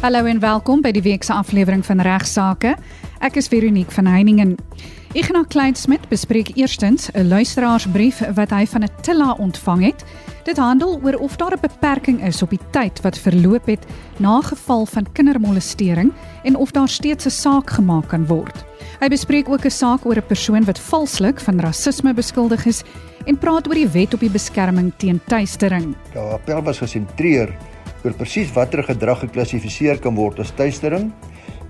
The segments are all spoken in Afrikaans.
Hallo en welkom by die week se aflewering van Regsake. Ek is Veronique van Heiningen. Ignas Kleinsmid bespreek eerstens 'n luisteraarsbrief wat hy van 'n Tilla ontvang het. Dit handel oor of daar 'n beperking is op die tyd wat verloop het na geval van kindermolestering en of daar steeds 'n saak gemaak kan word. Hy bespreek ook 'n saak oor 'n persoon wat valslik van rasisme beskuldig is en praat oor die wet op die beskerming teen tuistering. Die appel was gesentreer oor presies watter gedrag geklassifiseer kan word as tuistering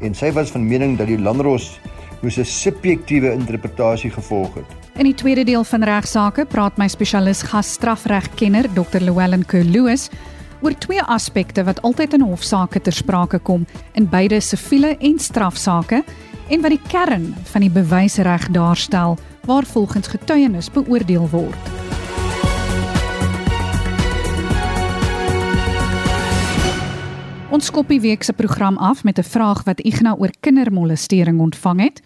en sy was van mening dat die landros moes 'n subjektiewe interpretasie gevolg het. In die tweede deel van regsaake praat my spesialis gasstrafregkenner Dr. Llewellyn Kerloos oor twee aspekte wat altyd in hofsaake ter sprake kom in beide siviele en strafsaake en wat die kern van die bewysreg daarstel waar volgens getuienis beoordeel word. Ons skop die week se program af met 'n vraag wat Ignas oor kindermolestering ontvang het.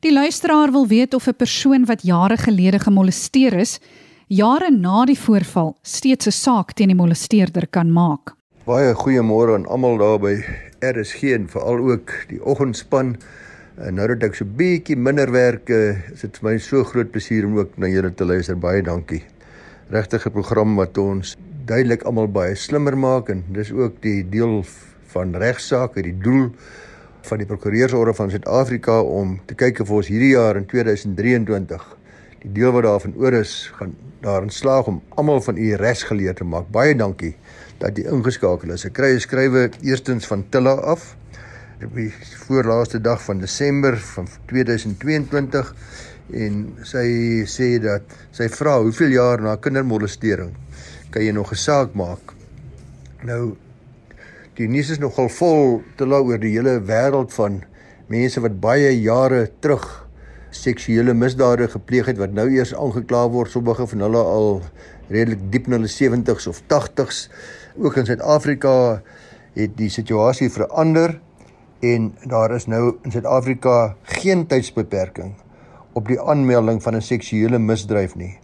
Die luisteraar wil weet of 'n persoon wat jare gelede gemolesteer is, jare na die voorval steeds 'n saak teen die molesteerder kan maak. Baie goeiemôre aan almal daar by RSG en veral ook die oggendspan. En nou dat ek so bietjie minder werk, is dit vir my so groot plesier om ook na julle te luister. Baie dankie. Regtig 'n program wat ons duidelik almal baie slimmer maak en dis ook die deel van regsaake, die doel van die prokureursorde van Suid-Afrika om te kyk of ons hierdie jaar in 2023 die deel wat daarvan oor is gaan daarin slaag om almal van u regsgeleer te maak. Baie dankie dat jy ingeskakel is. Ek kry 'n skrywe eerstens van Tilla af die voorlaaste dag van Desember van 2022 en sy sê dat sy vra hoeveel jaar na kindermolestering kan jy nog 'n saak maak. Nou die nuus is nogal vol te la oor die hele wêreld van mense wat baie jare terug seksuele misdade gepleeg het wat nou eers aangekla word sommige van hulle al redelik diep in hulle 70s of 80s ook in Suid-Afrika het die situasie verander en daar is nou in Suid-Afrika geen tydsbeperking op die aanmelding van 'n seksuele misdryf nie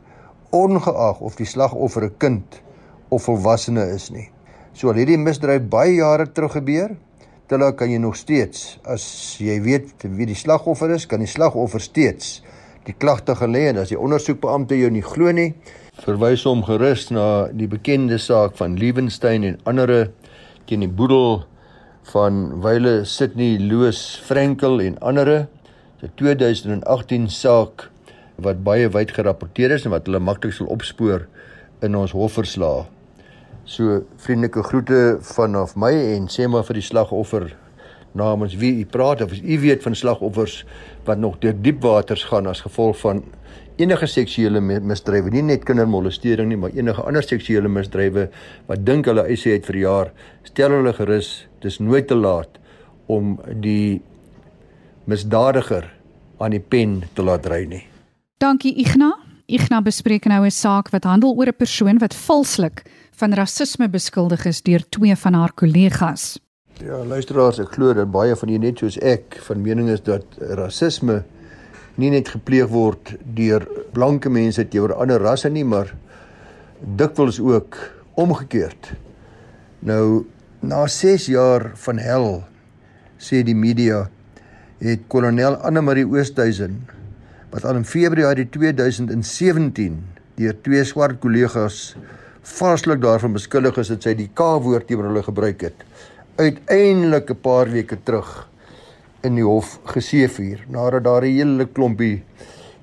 ongeag of die slagoffer 'n kind of volwassene is nie. So al hierdie misdryf baie jare terug gebeur, terwyl kan jy nog steeds as jy weet wie die slagoffer is, kan die slagoffer steeds die klagte gelê en as die ondersoekbeampte jou nie glo nie, verwys hom gerus na die bekende saak van Liebenstein en ander teen die boedel van Wyle Sydney Loos Frankel en ander. 'n 2018 saak wat baie wyd gerapporteer is en wat hulle maklik sal opspoor in ons hofverslae. So vriendelike groete vanaf my en sê maar vir die slagoffer namens wie u praat of as u weet van slagoffers wat nog deur diep waters gaan as gevolg van enige seksuele misdrywe, nie net kindermolestering nie, maar enige ander seksuele misdrywe wat dink hulle eise het vir jaar, stel hulle gerus, dis nooit te laat om die misdadiger aan die pen te laat ry nie. Dankie Ignas. Ignas bespreek nou 'n saak wat handel oor 'n persoon wat valslik van rasisme beskuldig is deur twee van haar kollegas. Ja, luisteraars, ek glo dat baie van julle net soos ek van mening is dat rasisme nie net gepleeg word deur blanke mense teenoor ander rasse nie, maar dikwels ook omgekeerd. Nou na 6 jaar van hel sê die media het kolonel Anne Marie Oosthuizen wat al in Februarie 2017 deur twee swart kollegas vaslik daarvan beskuldig is dat sy die K-woord teenoor hulle gebruik het. Uiteindelik 'n paar weke terug in die hof geseëvier nadat daar 'n hele klompie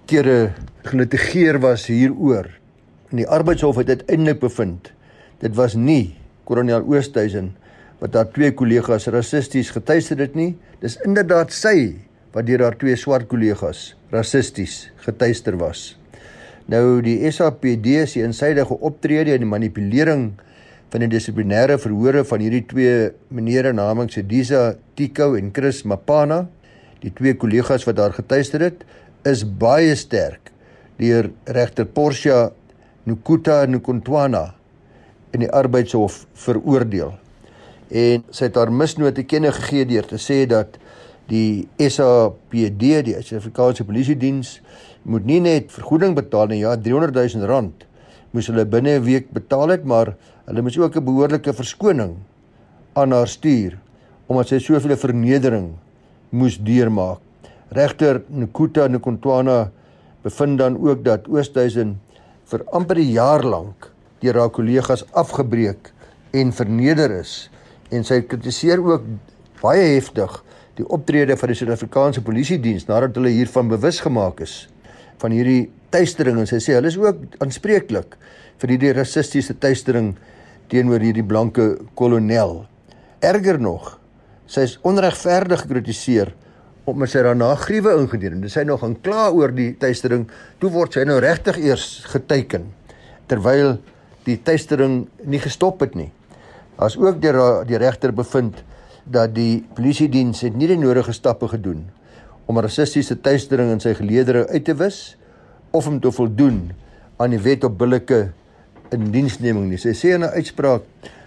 kere gelitigeer was hieroor. En die arbeidshof het uiteindelik bevind dit was nie kolonel Oosthuizen wat haar twee kollegas rassisties getuister het nie. Dis inderdaad sy wat deur haar twee swart kollegas rassisties getuister was. Nou die SAPD se insydige optrede en die manipulering van die dissiplinêre verhore van hierdie twee menere namens Sedisa Tikou en Chris Mapana, die twee kollegas wat daar getuister het, is baie sterk deur regter Portia Nukuta Nukontwana in die arbeidshof veroordeel. En sy het haar misnoot te kenne gegee deur te sê dat die SAPD, die Suid-Afrikaanse Polisie Diens, moet nie net vergoeding betaal nie, ja, 300 000 rand moes hulle binne 'n week betaal het, maar hulle moes ook 'n behoorlike verskoning aan haar stuur omdat sy soveel vernedering moes deurmaak. Regter Nkuta Nkontwana bevind dan ook dat Oosthuizen vir amper 'n jaar lank deur haar kollegas afgebreek en verneder is en sy kritiseer ook baie heftig die optrede van die Suid-Afrikaanse Polisie Diens nadat hulle hiervan bewus gemaak is van hierdie tuistering en sy sê hulle is ook aanspreeklik vir hierdie rassistiese tuistering teenoor hierdie blanke kolonel. Erger nog, sy is onregverdig gekritiseer omdat sy daarna gruwe ingedien het. Sy nog gaan kla oor die tuistering, toe word sy nou regtig eers geteken terwyl die tuistering nie gestop het nie. As ook deur die regter bevind dat die polisie diens het nie die nodige stappe gedoen om rassistiese tuistering in sy geleedere uit te wis of om te voldoen aan die wet op billike indiensneming nie. Sy sê in 'n uitspraak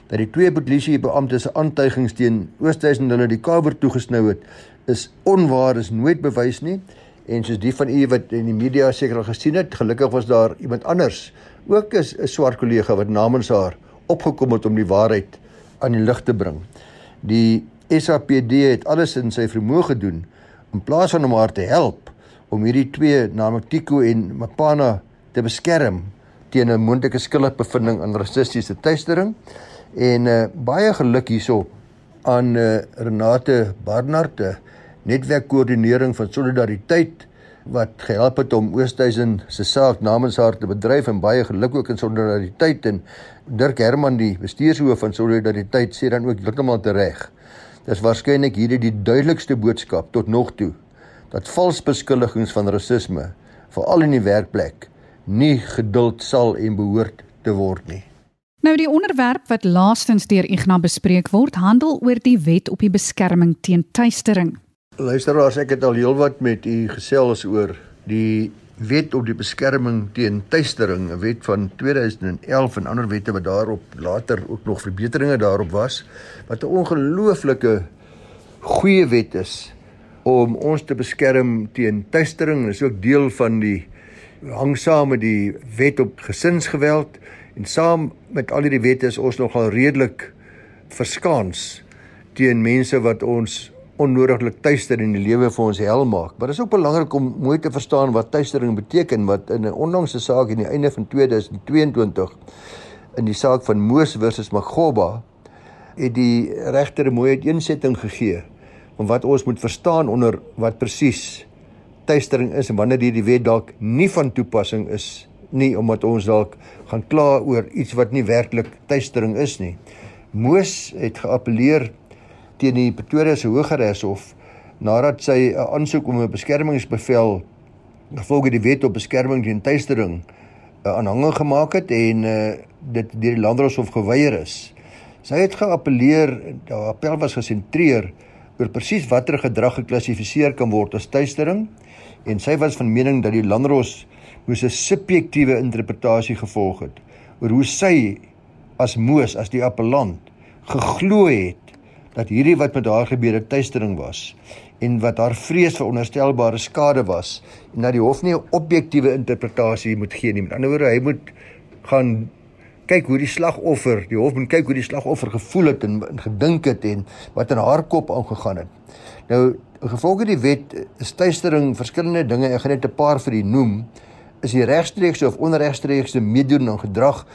dat die twee polisiebeamptes se aantuigings teen Oosthuizen hulle die kamer toegesnou het is onwaar is nooit bewys nie en soos die van u wat in die media seker al gesien het gelukkig was daar iemand anders ook 'n swart kollega wat namens haar opgekom het om die waarheid aan die lig te bring die SAPD het alles in sy vermoë gedoen in plaas van om haar te help om hierdie twee naamlik Tiko en Mapana te beskerm teen 'n moontlike skuldigbevindings aan rassistiese tuistering En uh, baie geluk hierso aan uh, Renate Barnard, netwerkkoördinering van solidariteit wat gehelp het om Oosthuizen se saak namens haar te bedryf en baie geluk ook in solidariteit en Dirk Herman die bestuurshoof van solidariteit sê dan ook heeltemal reg. Dis waarskynlik hierdie die duidelikste boodskap tot nog toe dat vals beskuldigings van rasisme veral in die werkplek nie geduld sal en behoort te word nie. Nou die onderwerp wat laastens deur Ignas bespreek word, handel oor die wet op die beskerming teen tuistering. Luisteraars, ek het al heelwat met u gesels oor die wet op die beskerming teen tuistering, 'n wet van 2011 en ander wette wat daarop later ook nog verbeteringe daarop was, wat 'n ongelooflike goeie wet is om ons te beskerm teen tuistering. Dit is ook deel van die hang saam met die wet op gesinsgeweld En saam met al hierdie wette is ons nogal redelik verskaans teen mense wat ons onnodiglik tuister in die lewe vir ons hel maak. Maar dit is ook belangrik om mooi te verstaan wat tuistering beteken wat in 'n onlangse saak in die einde van 2022 in die saak van Moos versus Magoba het die regter 'n mooi uiteensetting gegee om wat ons moet verstaan onder wat presies tuistering is en wanneer hierdie wet dalk nie van toepassing is nie omdat ons dalk gaan kla oor iets wat nie werklik tuistering is nie. Moos het geappeleer teen die Pretoria se Hooggeregshof nadat sy 'n aansoek om 'n beskermingsbevel gevolge die wet op beskerming teen tuistering aanhangig gemaak het en uh, dit deur die Landdroshof geweier is. Sy het geappeleer, haar appel was gesentreer oor presies watter gedrag geklassifiseer kan word as tuistering en sy was van mening dat die Landdros moes 'n subjektiewe interpretasie gevolg het oor hoe sy as Moos as die appellant geglo het dat hierdie wat met haar gebeur het tuistering was en wat haar vrees vir onderstelbare skade was en dat die hof nie 'n objektiewe interpretasie moet gee nie. Met ander woorde, hy moet gaan kyk hoe die slagoffer, die hof moet kyk hoe die slagoffer gevoel het en, en gedink het en wat in haar kop aangegaan het. Nou, gevolge die wet is tuistering verskillende dinge. Ek gaan net 'n paar vir u noem is die regstreekse of onregstreekse meedoen aan gedrag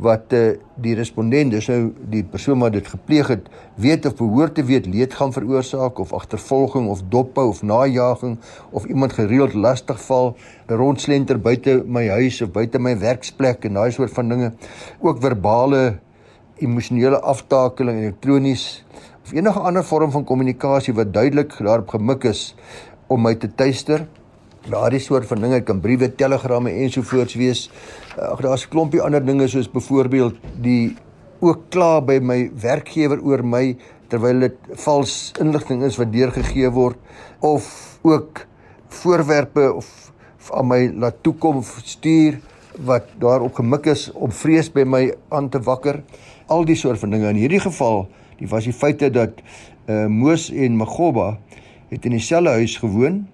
wat uh, die respondent, dis nou die persoon wat dit gepleeg het, weet of behoort te weet leed gaan veroorsaak of agtervolging of dophou of najaging of iemand gereeld lastig val, rondslenter buite my huis of buite my werksplek en daai soort van dinge. Ook verbale emosionele aftakeling elektronies of enige ander vorm van kommunikasie wat duidelik daarop gemik is om my te tuister daardie soort van dinge kan briewe, telegramme ensovoorts wees. Ag daar's 'n klompie ander dinge soos byvoorbeeld die ook kla by my werkgewer oor my terwyl dit vals inligting is wat deurgegee word of ook voorwerpe of aan my laat toekom stuur wat daarop gemik is om vrees by my aan te wakker. Al die soort van dinge. In hierdie geval, die was die feite dat uh, Moos en Magoba het in dieselfde huis gewoon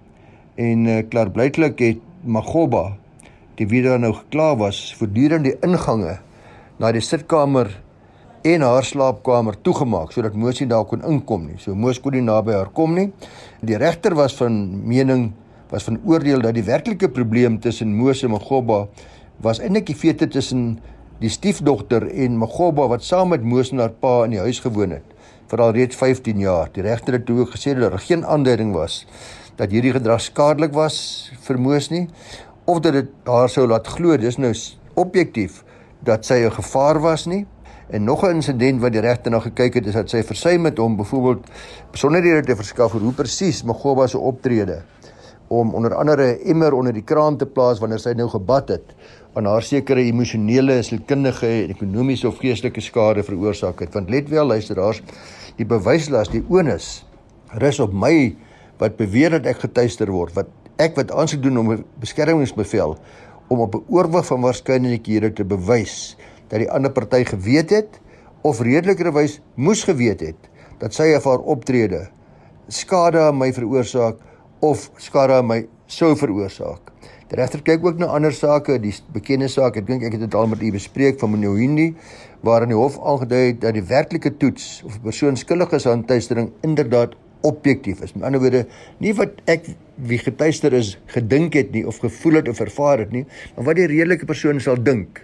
en uh, klaarblyklik het Magoba die wie daar nou gekla was voortdurend die ingange na die sitkamer en haar slaapkamer toegemaak sodat nie daar kon inkom nie. So Moos kon nie naby haar kom nie. Die regter was van mening was van oordeel dat die werklike probleem tussen Moos en Magoba was eintlik die fete tussen die stiefdogter en Magoba wat saam met Moos en haar pa in die huis gewoon het vir al reeds 15 jaar. Die regter het toe gesê dat daar geen aanduiding was dat hierdie gedrag skadelik was vir Moos nie of dat dit haar sou laat glo dis nou objektief dat sy 'n gevaar was nie. En nog 'n insident wat die regter na gekyk het is dat sy versuim het om byvoorbeeld besonderhede te verskaf oor hoe presies Magoba se optrede om onder andere immer onder die kraan te plaas wanneer sy nou gebad het aan haar sekere emosionele, sielkundige en ekonomiese of geestelike skade veroorsaak het. Want let wel luisteraars, die bewyslas, die onus rus op my wat beweer dat ek getuister word, wat ek wat aansoek doen om 'n beskermingsbevel om op 'n oorwig van waarskynlikhede te bewys dat die ander party geweet het of redelikerwys moes geweet het dat sy of haar optrede skade aan my veroorsaak of skade aan my sou veroorsaak. Die regter kyk ook na ander sake, die bekende saak, ek dink ek het dit al met u bespreek van Monohindi waarin die hof aangedui het dat die werklike toets of 'n persoon skuldig is aan tuistering inderdaad objektief is. Met ander woorde, nie wat ek wie getuister is gedink het nie of gevoel het of ervaar het nie, maar wat die redelike persoon sal dink.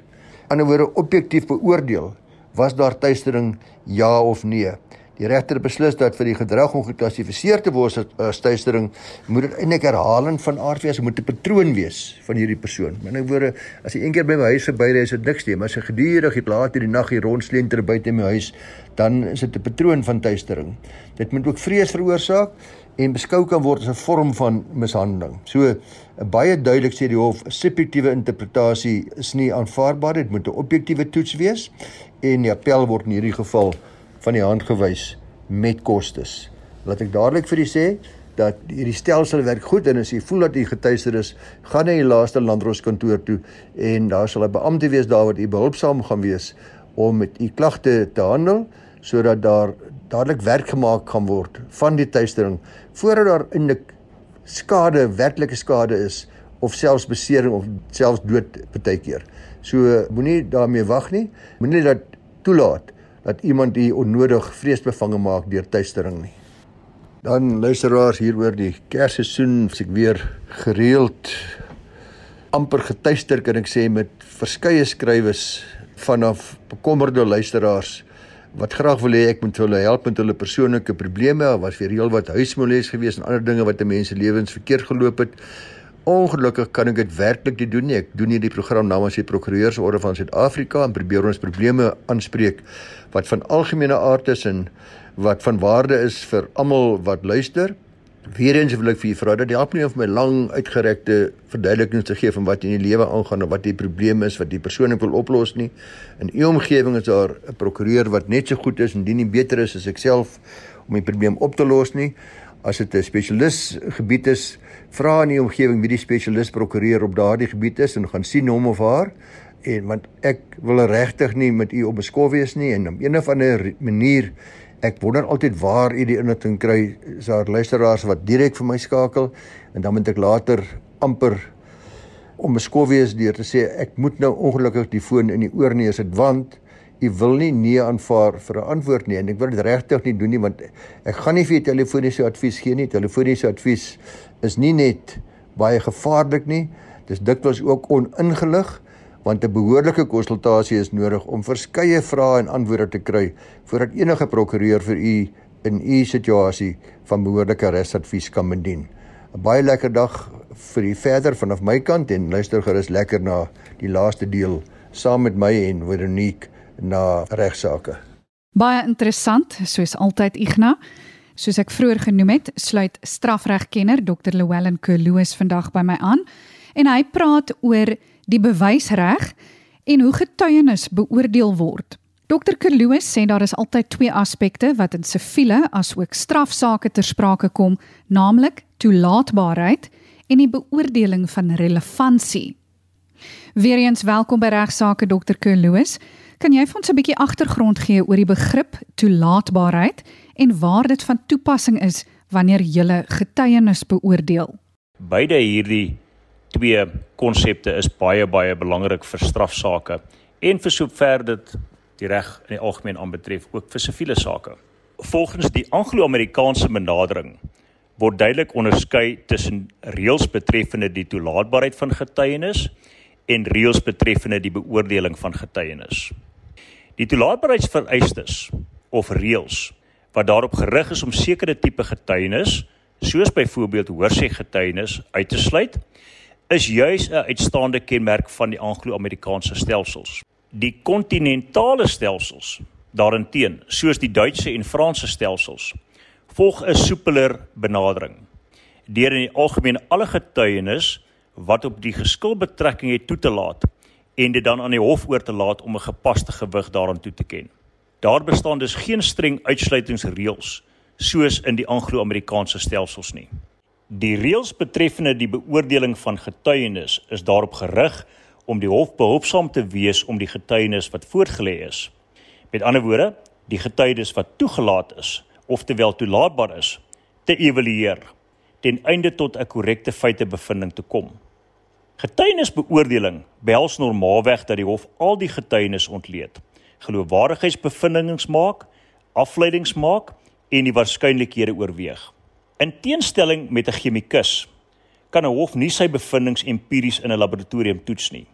Aan die ander woorde objektief beoordeel, was daar tuistering ja of nee? Die regter beslis dat vir die gedrag om geklassifiseer te word as tuistering moet dit eintlik herhaling van aard wees, moet 'n patroon wees van hierdie persoon. Met ander woorde, as hy een keer by my huis verby is, is dit niks nie, maar as hy gedurig het laat in die nag hier rondslenter buite my huis, dan is dit 'n patroon van tuistering. Dit moet ook vrees veroorsaak en beskou kan word as 'n vorm van mishandeling. So baie duidelik sê die hof, subjektiewe interpretasie is nie aanvaarbaar, dit moet 'n objektiewe toets wees en die appel word in hierdie geval van die hand gewys met kostes. Laat ek dadelik vir u sê dat hierdie stelsel werk goed en as jy voel dat jy getuister is, gaan na die laaste landroskantoor toe en daar sal 'n beampte wees daar wat u behulpsaam gaan wees om met u klagte te handel sodat daar dadelik werk gemaak kan word van die tuistering voordat daar eintlik skade, werklike skade is of selfs besering of selfs dood baie keer. So moenie daarmee wag nie. Moenie dat toelaat dat iemand u onnodig vreesbevange maak deur tuistering nie. Dan luisteraars hier oor die Kersseisoen, ek weer gereeld amper getuister kan ek sê met verskeie skrywes vanaf bekommerde luisteraars wat graag wil hê ek moet hulle help met hulle persoonlike probleme, was vir reël wat huismoles gewees en ander dinge wat 'n mens se lewens verkeerd geloop het. Ongelukkig kan ek dit werklik nie doen nie. Ek doen hierdie program namens die Prokureursorde van Suid-Afrika en probeer ons probleme aanspreek wat van algemene aard is en wat van waarde is vir almal wat luister. Weereens wil ek vir u vra dat help nie om my lang uitgerekte verduidelikings te gee van wat in die lewe aangaan of wat die probleem is wat die persoon wil oplos nie. In u omgewing is daar 'n prokureur wat net so goed is en dien nie beter is as ek self om die probleem op te los nie. As dit 'n spesialis gebied is, vra in die omgewing wie die spesialis prokureur op daardie gebied is en gaan sien hom of haar. En want ek wil regtig nie met u op beskof wees nie en op een of ander manier ek wonder altyd waar u die inligting kry is daar luisteraars wat direk vir my skakel. En dan moet ek later amper om beskof wees deur te sê ek moet nou ongelukkig die foon in die oor neer sit want u wil nie nee aanvaar vir 'n antwoord nie en ek wil dit regtig nie doen nie want ek gaan nie vir u telefoniese advies gee nie telefoniese advies is nie net baie gevaarlik nie, dis dikwels ook oningelig want 'n behoorlike konsultasie is nodig om verskeie vrae en antwoorde te kry voordat enige prokureur vir u in u situasie van behoorlike resadvies kan bedien. 'n Baie lekker dag vir u verder vanaf my kant en luister gerus lekker na die laaste deel saam met my en Veronique na regsaake. Baie interessant, soos altyd Ignas. Soos ek vroeër genoem het, sluit strafregkenner Dr. Llewellyn Kerloos vandag by my aan en hy praat oor die bewysreg en hoe getuienis beoordeel word. Dr. Kerloos sê daar is altyd twee aspekte wat in siviele asook strafsaake ter sprake kom, naamlik toelaatbaarheid en die beoordeling van relevantie. Weereens welkom by regsaake Dr. Kerloos. Kan jy vir ons 'n bietjie agtergrond gee oor die begrip toelaatbaarheid en waar dit van toepassing is wanneer jy getuienis beoordeel. Beide hierdie twee konsepte is baie baie belangrik vir strafsaake en vir sover dit die reg in die algemeen aanbetref ook vir siviele sake. Volgens die Anglo-Amerikaanse benadering word duidelik onderskei tussen reëls betreffende die toelaatbaarheid van getuienis en reëls betreffende die beoordeling van getuienis. Die toelaatbaarheidsvereistes of reëls wat daarop gerig is om sekere tipe getuienis, soos byvoorbeeld hoorsê getuienis uit te sluit, is juis 'n uitstaande kenmerk van die Anglo-Amerikaanse stelsels. Die kontinentale stelsels daarenteen, soos die Duitse en Franse stelsels, volg 'n soepeler benadering. Deur in die algemeen alle getuienis wat op die geskil betrekking het toe te laat en dit dan aan die hof oor te laat om 'n gepaste gewig daaraan toe te ken. Daar bestaan dus geen streng uitsluitingsreëls soos in die Anglo-Amerikaanse stelsels nie. Die reëls betreffende die beoordeling van getuienis is daarop gerig om die hof behulpsaam te wees om die getuienis wat voorgelê is. Met ander woorde, die getuienis wat toegelaat is, oftewel toelaatbaar is, te evalueer ten einde tot 'n korrekte feitebevinding te kom. Getuienisbeoordeling behels normaalweg dat die hof al die getuienis ontleed, geloofwaardigheidsbevindings maak, afleidings maak en die waarskynlikhede oorweeg. In teenstelling met 'n chemikus kan 'n hof nie sy bevindinge empiries in 'n laboratorium toets nie.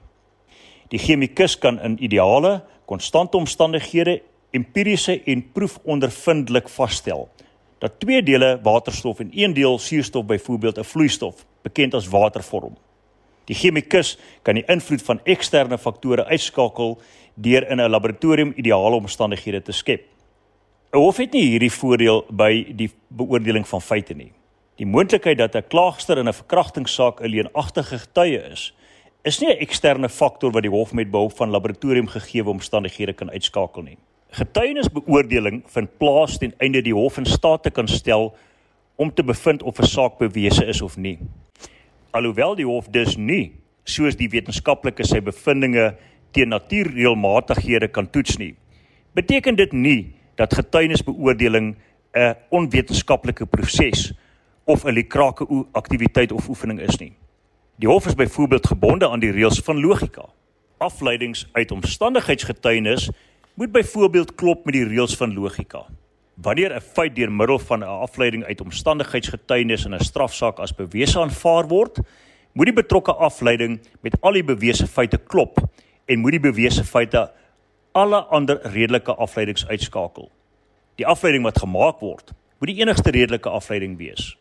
Die chemikus kan in ideale, konstante omstandighede empiriese en proefondervindelik vasstel dat twee dele waterstof en een deel suurstof byvoorbeeld 'n vloeistof, bekend as water vorm. Die chemikus kan die invloed van eksterne faktore uitskakel deur in 'n laboratorium ideale omstandighede te skep. 'n Hof het nie hierdie voordeel by die beoordeling van feite nie. Die moontlikheid dat 'n klaagster in 'n verkrachtingssaak 'n leenagtige getuie is, is nie 'n eksterne faktor wat die hof met behulp van laboratoriumgegewe omstandighede kan uitskakel nie. Getuienisbeoordeling vind plaas ten einde die hof in staat te kan stel om te bevind of 'n saak bewese is of nie. Alhoewel die hof dus nie soos die wetenskaplike sy bevindinge teen natuurreëlmatighede kan toets nie, beteken dit nie dat getuienisbeoordeling 'n onwetenskaplike proses of 'n lekrake aktiwiteit of oefening is nie. Die hof is byvoorbeeld gebonde aan die reëls van logika. Afleidings uit omstandigheidsgetuienis moet byvoorbeeld klop met die reëls van logika. Wanneer 'n feit deur middel van 'n afleiding uit omstandigheidsgetuienis in 'n strafsaak as bewese aanvaar word, moet die betrokke afleiding met al die bewese feite klop en moet die bewese feite alle ander redelike afleidings uitskakel. Die afleiding wat gemaak word, moet die enigste redelike afleiding wees.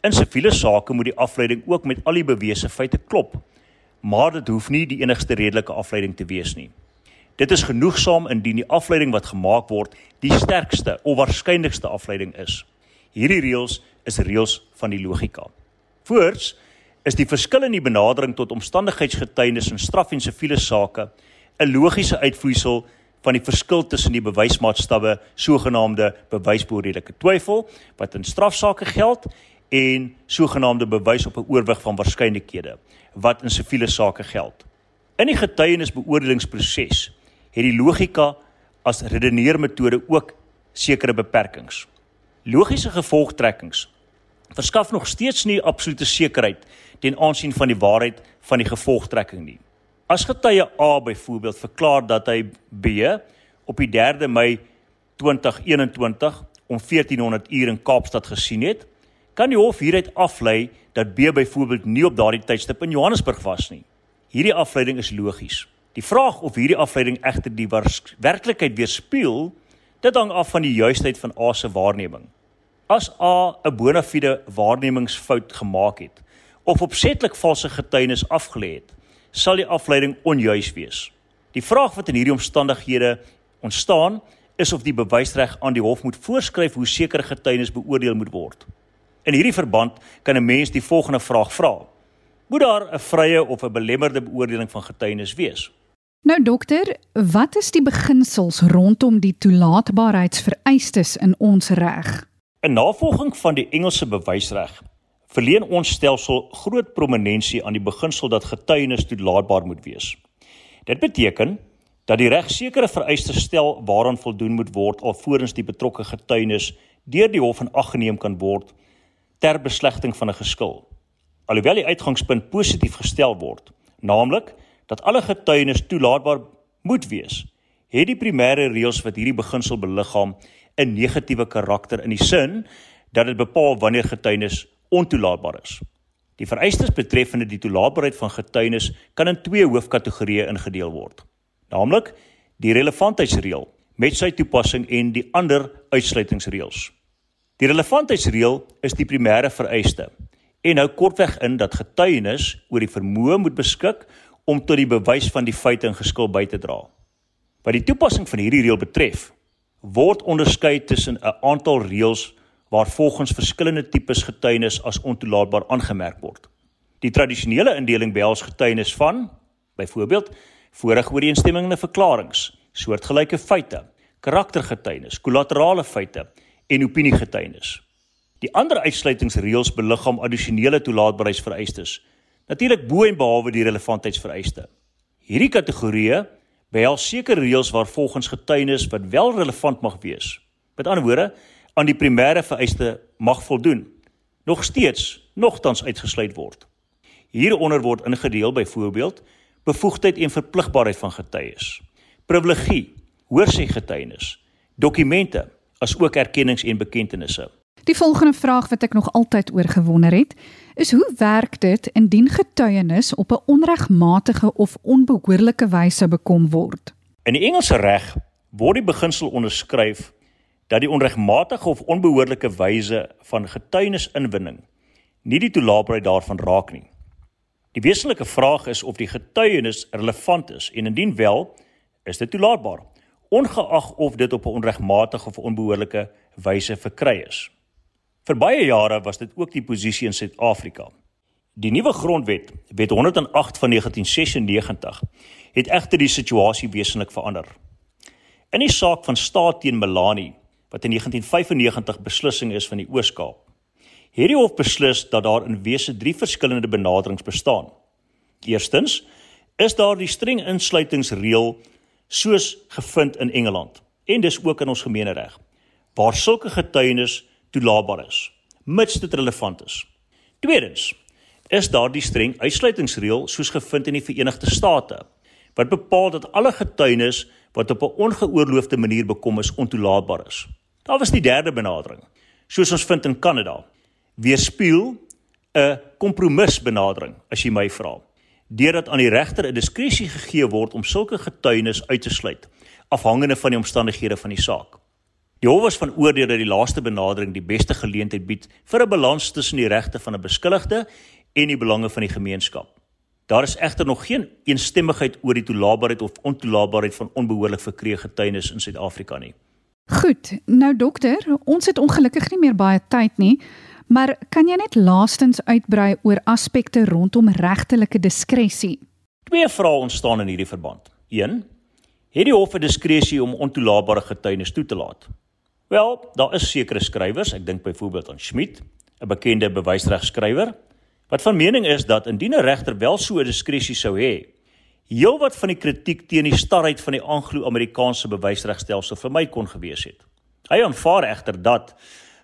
In siviele sake moet die afleiding ook met al die bewese feite klop, maar dit hoef nie die enigste redelike afleiding te wees nie. Dit is genoegsaam indien die afleiding wat gemaak word die sterkste of waarskynlikste afleiding is. Hierdie reëls is reëls van die logika. Voorts is die verskil in die benadering tot omstandigheidsgetuienis in straf en siviele sake 'n logiese uitvloeisel van die verskil tussen die bewysmaatstawwe sogenaamde bewysbeoordelike twyfel wat in strafsaake geld en sogenaamde bewys op 'n oorwig van waarskynlikhede wat in siviele sake geld. In die getuienisbeoordelingsproses het die logika as redeneermetode ook sekere beperkings. Logiese gevolgtrekkings verskaf nog steeds nie absolute sekerheid ten aansien van die waarheid van die gevolgtrekking nie. As getuie A byvoorbeeld verklaar dat hy B op die 3de Mei 2021 om 1400 uur in Kaapstad gesien het, kan die hof hieruit aflei dat B byvoorbeeld nie op daardie tydstip in Johannesburg was nie. Hierdie afleiding is logies. Die vraag of hierdie afleiding egter die werklikheid weerspieël, dit hang af van die juistheid van A se waarneming. As A 'n bona fide waarnemingsfout gemaak het of opsetlik valse getuienis afgelê het, sal die afleiding onjuis wees. Die vraag wat in hierdie omstandighede ontstaan, is of die bewysreg aan die hof moet voorskryf hoe sekere getuienis beoordeel moet word. In hierdie verband kan 'n mens die volgende vraag vra: Moet daar 'n vrye of 'n belemmerde beoordeling van getuienis wees? Nou dokter, wat is die beginsels rondom die toelaatbaarheidsvereistes in ons reg? In navolging van die Engelse bewysreg verleen ons stelsel groot prominensie aan die beginsel dat getuienis toelaatbaar moet wees. Dit beteken dat die reg sekere vereistes stel waaraan voldoen moet word alvorens die betrokke getuienis deur die hof in ag geneem kan word ter beslegting van 'n geskil. Alhoewel die uitgangspunt positief gestel word, naamlik dat alle getuienis toelaatbaar moet wees, het die primêre reëls wat hierdie beginsel beliggaam 'n negatiewe karakter in die sin dat dit bepaal wanneer getuienis ontoelaatbaar is. Die vereistes betreffende die toelaatbaarheid van getuienis kan in twee hoofkategorieë ingedeel word. Naamlik die relevantheidsreël met sy toepassing en die ander uitsluitingsreëls. Die relevantheidsreël is die primêre vereiste en hou kortweg in dat getuienis oor die vermoë moet beskik om tot die bewys van die feite en geskil by te dra. Wat die toepassing van hierdie reël betref, word onderskei tussen 'n aantal reëls waar volgens verskillende tipes getuienis as ontoelaatbaar aangemerk word. Die tradisionele indeling behels getuienis van byvoorbeeld vorige ooreenstemmende verklaringe, soortgelyke feite, karaktergetuienis, kollaterale feite en opiniegetuienis. Die ander uitsluitingsreëls beliggaam addisionele toelaatbaarheidsvereistes, natuurlik bo en behalwe die relevantheidsvereiste. Hierdie kategorieë behels sekere reëls waar volgens getuienis wat wel relevant mag wees. Met ander woorde, aan die primêre vereiste mag voldoen, nog steeds nogtans uitgesluit word. Hieronder word ingedeel byvoorbeeld bevoegdheid en verpligbaarheid van getuies, privilegie, hoorsê getuienis, dokumente, as ook erkennings en bekentenisse. Die volgende vraag wat ek nog altyd oor gewonder het, is hoe werk dit indien getuienis op 'n onregmatige of onbehoorlike wyse bekom word? In die Engelse reg word die beginsel onderskryf dat die onregmatige of onbehoorlike wyse van getuienisinwinning nie die toelaatbaarheid daarvan raak nie. Die wesenlike vraag is of die getuienis relevant is en indien wel, is dit toelaatbaar, ongeag of dit op 'n onregmatige of onbehoorlike wyse verkry is. Vir baie jare was dit ook die posisie in Suid-Afrika. Die nuwe grondwet, Wet 108 van 1996, het egter die situasie wesentlik verander. In die saak van staat teen Melanie wat in 1995 beslissing is van die Oos-Kaap. Hierdie hof beslis dat daar in wese drie verskillende benaderings bestaan. Eerstens is daar die streng insluitingsreël soos gevind in Engeland en dis ook in ons gemeenereg waar sulke getuienis toelaatbaar is mits dit relevant is. Tweedens is daar die streng uitsluitingsreël soos gevind in die Verenigde State wat bepaal dat alle getuienis wat op 'n ongeoorloofde manier bekom is ontoelaatbaar is. Daar was die derde benadering, soos ons vind in Kanada. Weerspieël 'n kompromisbenadering, as jy my vra. Deurdat aan die regter 'n diskresie gegee word om sulke getuienis uit te sluit, afhangende van die omstandighede van die saak. Die hof was van oordeel dat die laaste benadering die beste geleentheid bied vir 'n balans tussen die regte van 'n beskuldigde en die belange van die gemeenskap. Daar is egter nog geen eensstemmigheid oor die toelaatbaarheid of ontoelaatbaarheid van onbehoorlik verkreë getuienis in Suid-Afrika nie. Goed, nou dokter, ons het ongelukkig nie meer baie tyd nie, maar kan jy net laastens uitbrei oor aspekte rondom regtelike diskresie? Twee vrae ontstaan in hierdie verband. 1. Het die hof 'n diskresie om ontoelaatbare getuienis toe te laat? Wel, daar is sekere skrywers, ek dink byvoorbeeld aan Schmidt, 'n bekende bewysregskrywer, wat van mening is dat indien 'n regter wel so 'n diskresie sou hê, heelwat van die kritiek teen die starheid van die Anglo-Amerikaanse bewysregstelsel vir my kon gewees het. Hy aanvaar egter dat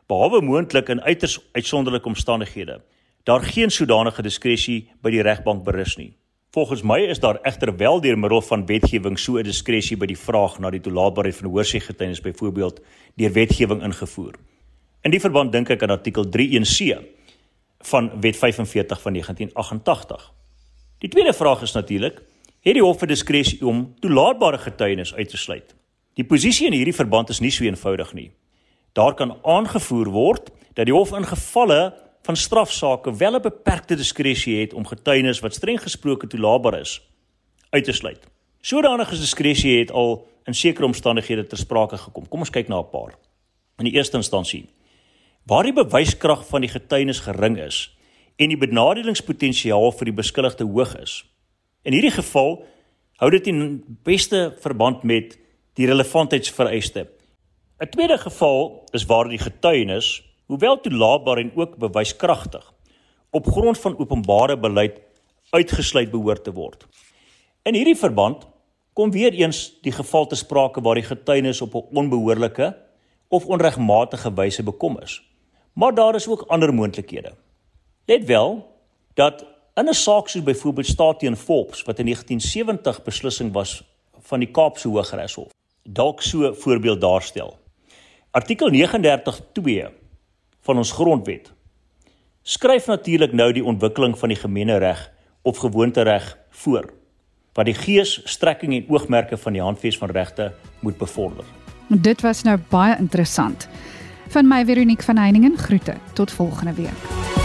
behalwe moontlik in uiters uitsonderlike omstandighede daar geen sodanige diskresie by die regbank berus nie. Volgens my is daar egter wel deur middel van wetgewing so 'n diskresie by die vraag na die toelaatbaarheid van hoorsêgetuienis byvoorbeeld deur wetgewing ingevoer. In die verband dink ek aan artikel 31C van Wet 45 van 1988. Die tweede vraag is natuurlik het die hof 'n diskresie om toelaatbare getuienis uit te sluit. Die posisie in hierdie verband is nie so eenvoudig nie. Daar kan aangevoer word dat die hof in gevalle van strafsaake wel 'n beperkte diskresie het om getuienis wat streng gesproke toelaatbaar is uit te sluit. Sodanige diskresie het al in sekere omstandighede ter sprake gekom. Kom ons kyk na 'n paar. In die eerste instansie waar die bewyskrag van die getuienis gering is en die benadelingspotensiaal vir die beskuldigde hoog is, In hierdie geval hou dit in beste verband met die relevantheidsvereiste. 'n Tweede geval is waar die getuienis, hoewel toelaatbaar en ook bewyskragtig, op grond van openbare beleid uitgesluit behoort te word. In hierdie verband kom weer eens die geval te sprake waar die getuienis op 'n onbehoorlike of onregmatige wyse bekom is. Maar daar is ook ander moontlikhede. Let wel dat In 'n saak soos byvoorbeeld staat teen Forbes wat in 1970 beslissing was van die Kaapse Hooggeregshof, dalk so 'n voorbeeld daarstel. Artikel 39.2 van ons grondwet skryf natuurlik nou die ontwikkeling van die gemeenereg of gewoontereg voor wat die gees, strekking en oogmerke van die handves van regte moet bevorder. Dit was nou baie interessant. Van my Veronique van Heiningen groete. Tot volgende week.